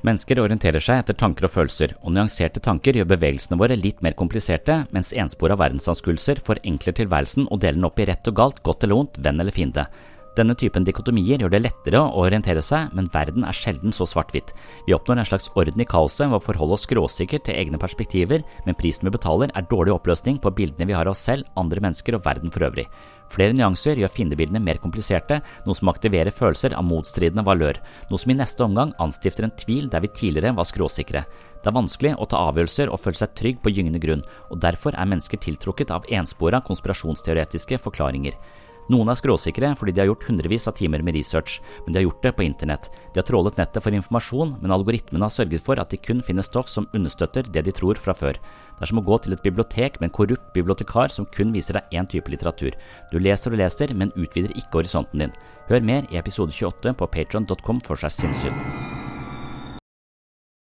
Mennesker orienterer seg etter tanker og følelser, og nyanserte tanker gjør bevegelsene våre litt mer kompliserte, mens enspora verdensanskuelser forenkler tilværelsen og deler den opp i rett og galt, godt eller vondt, venn eller fiende. Denne typen dikotomier gjør det lettere å orientere seg, men verden er sjelden så svart-hvitt. Vi oppnår en slags orden i kaoset ved å forholde oss skråsikkert til egne perspektiver, men prisen vi betaler er dårlig oppløsning på bildene vi har av oss selv, andre mennesker og verden for øvrig. Flere nyanser gjør fiendebildene mer kompliserte, noe som aktiverer følelser av motstridende valør, noe som i neste omgang anstifter en tvil der vi tidligere var skråsikre. Det er vanskelig å ta avgjørelser og føle seg trygg på gyngende grunn, og derfor er mennesker tiltrukket av enspora konspirasjonsteoretiske forklaringer. Noen er skråsikre fordi de har gjort hundrevis av timer med research, men de har gjort det på internett. De har trålet nettet for informasjon, men algoritmene har sørget for at de kun finner stoff som understøtter det de tror fra før. Det er som å gå til et bibliotek med en korrupt bibliotekar som kun viser deg én type litteratur. Du leser og leser, men utvider ikke horisonten din. Hør mer i episode 28 på patron.com for seg sinnssyn.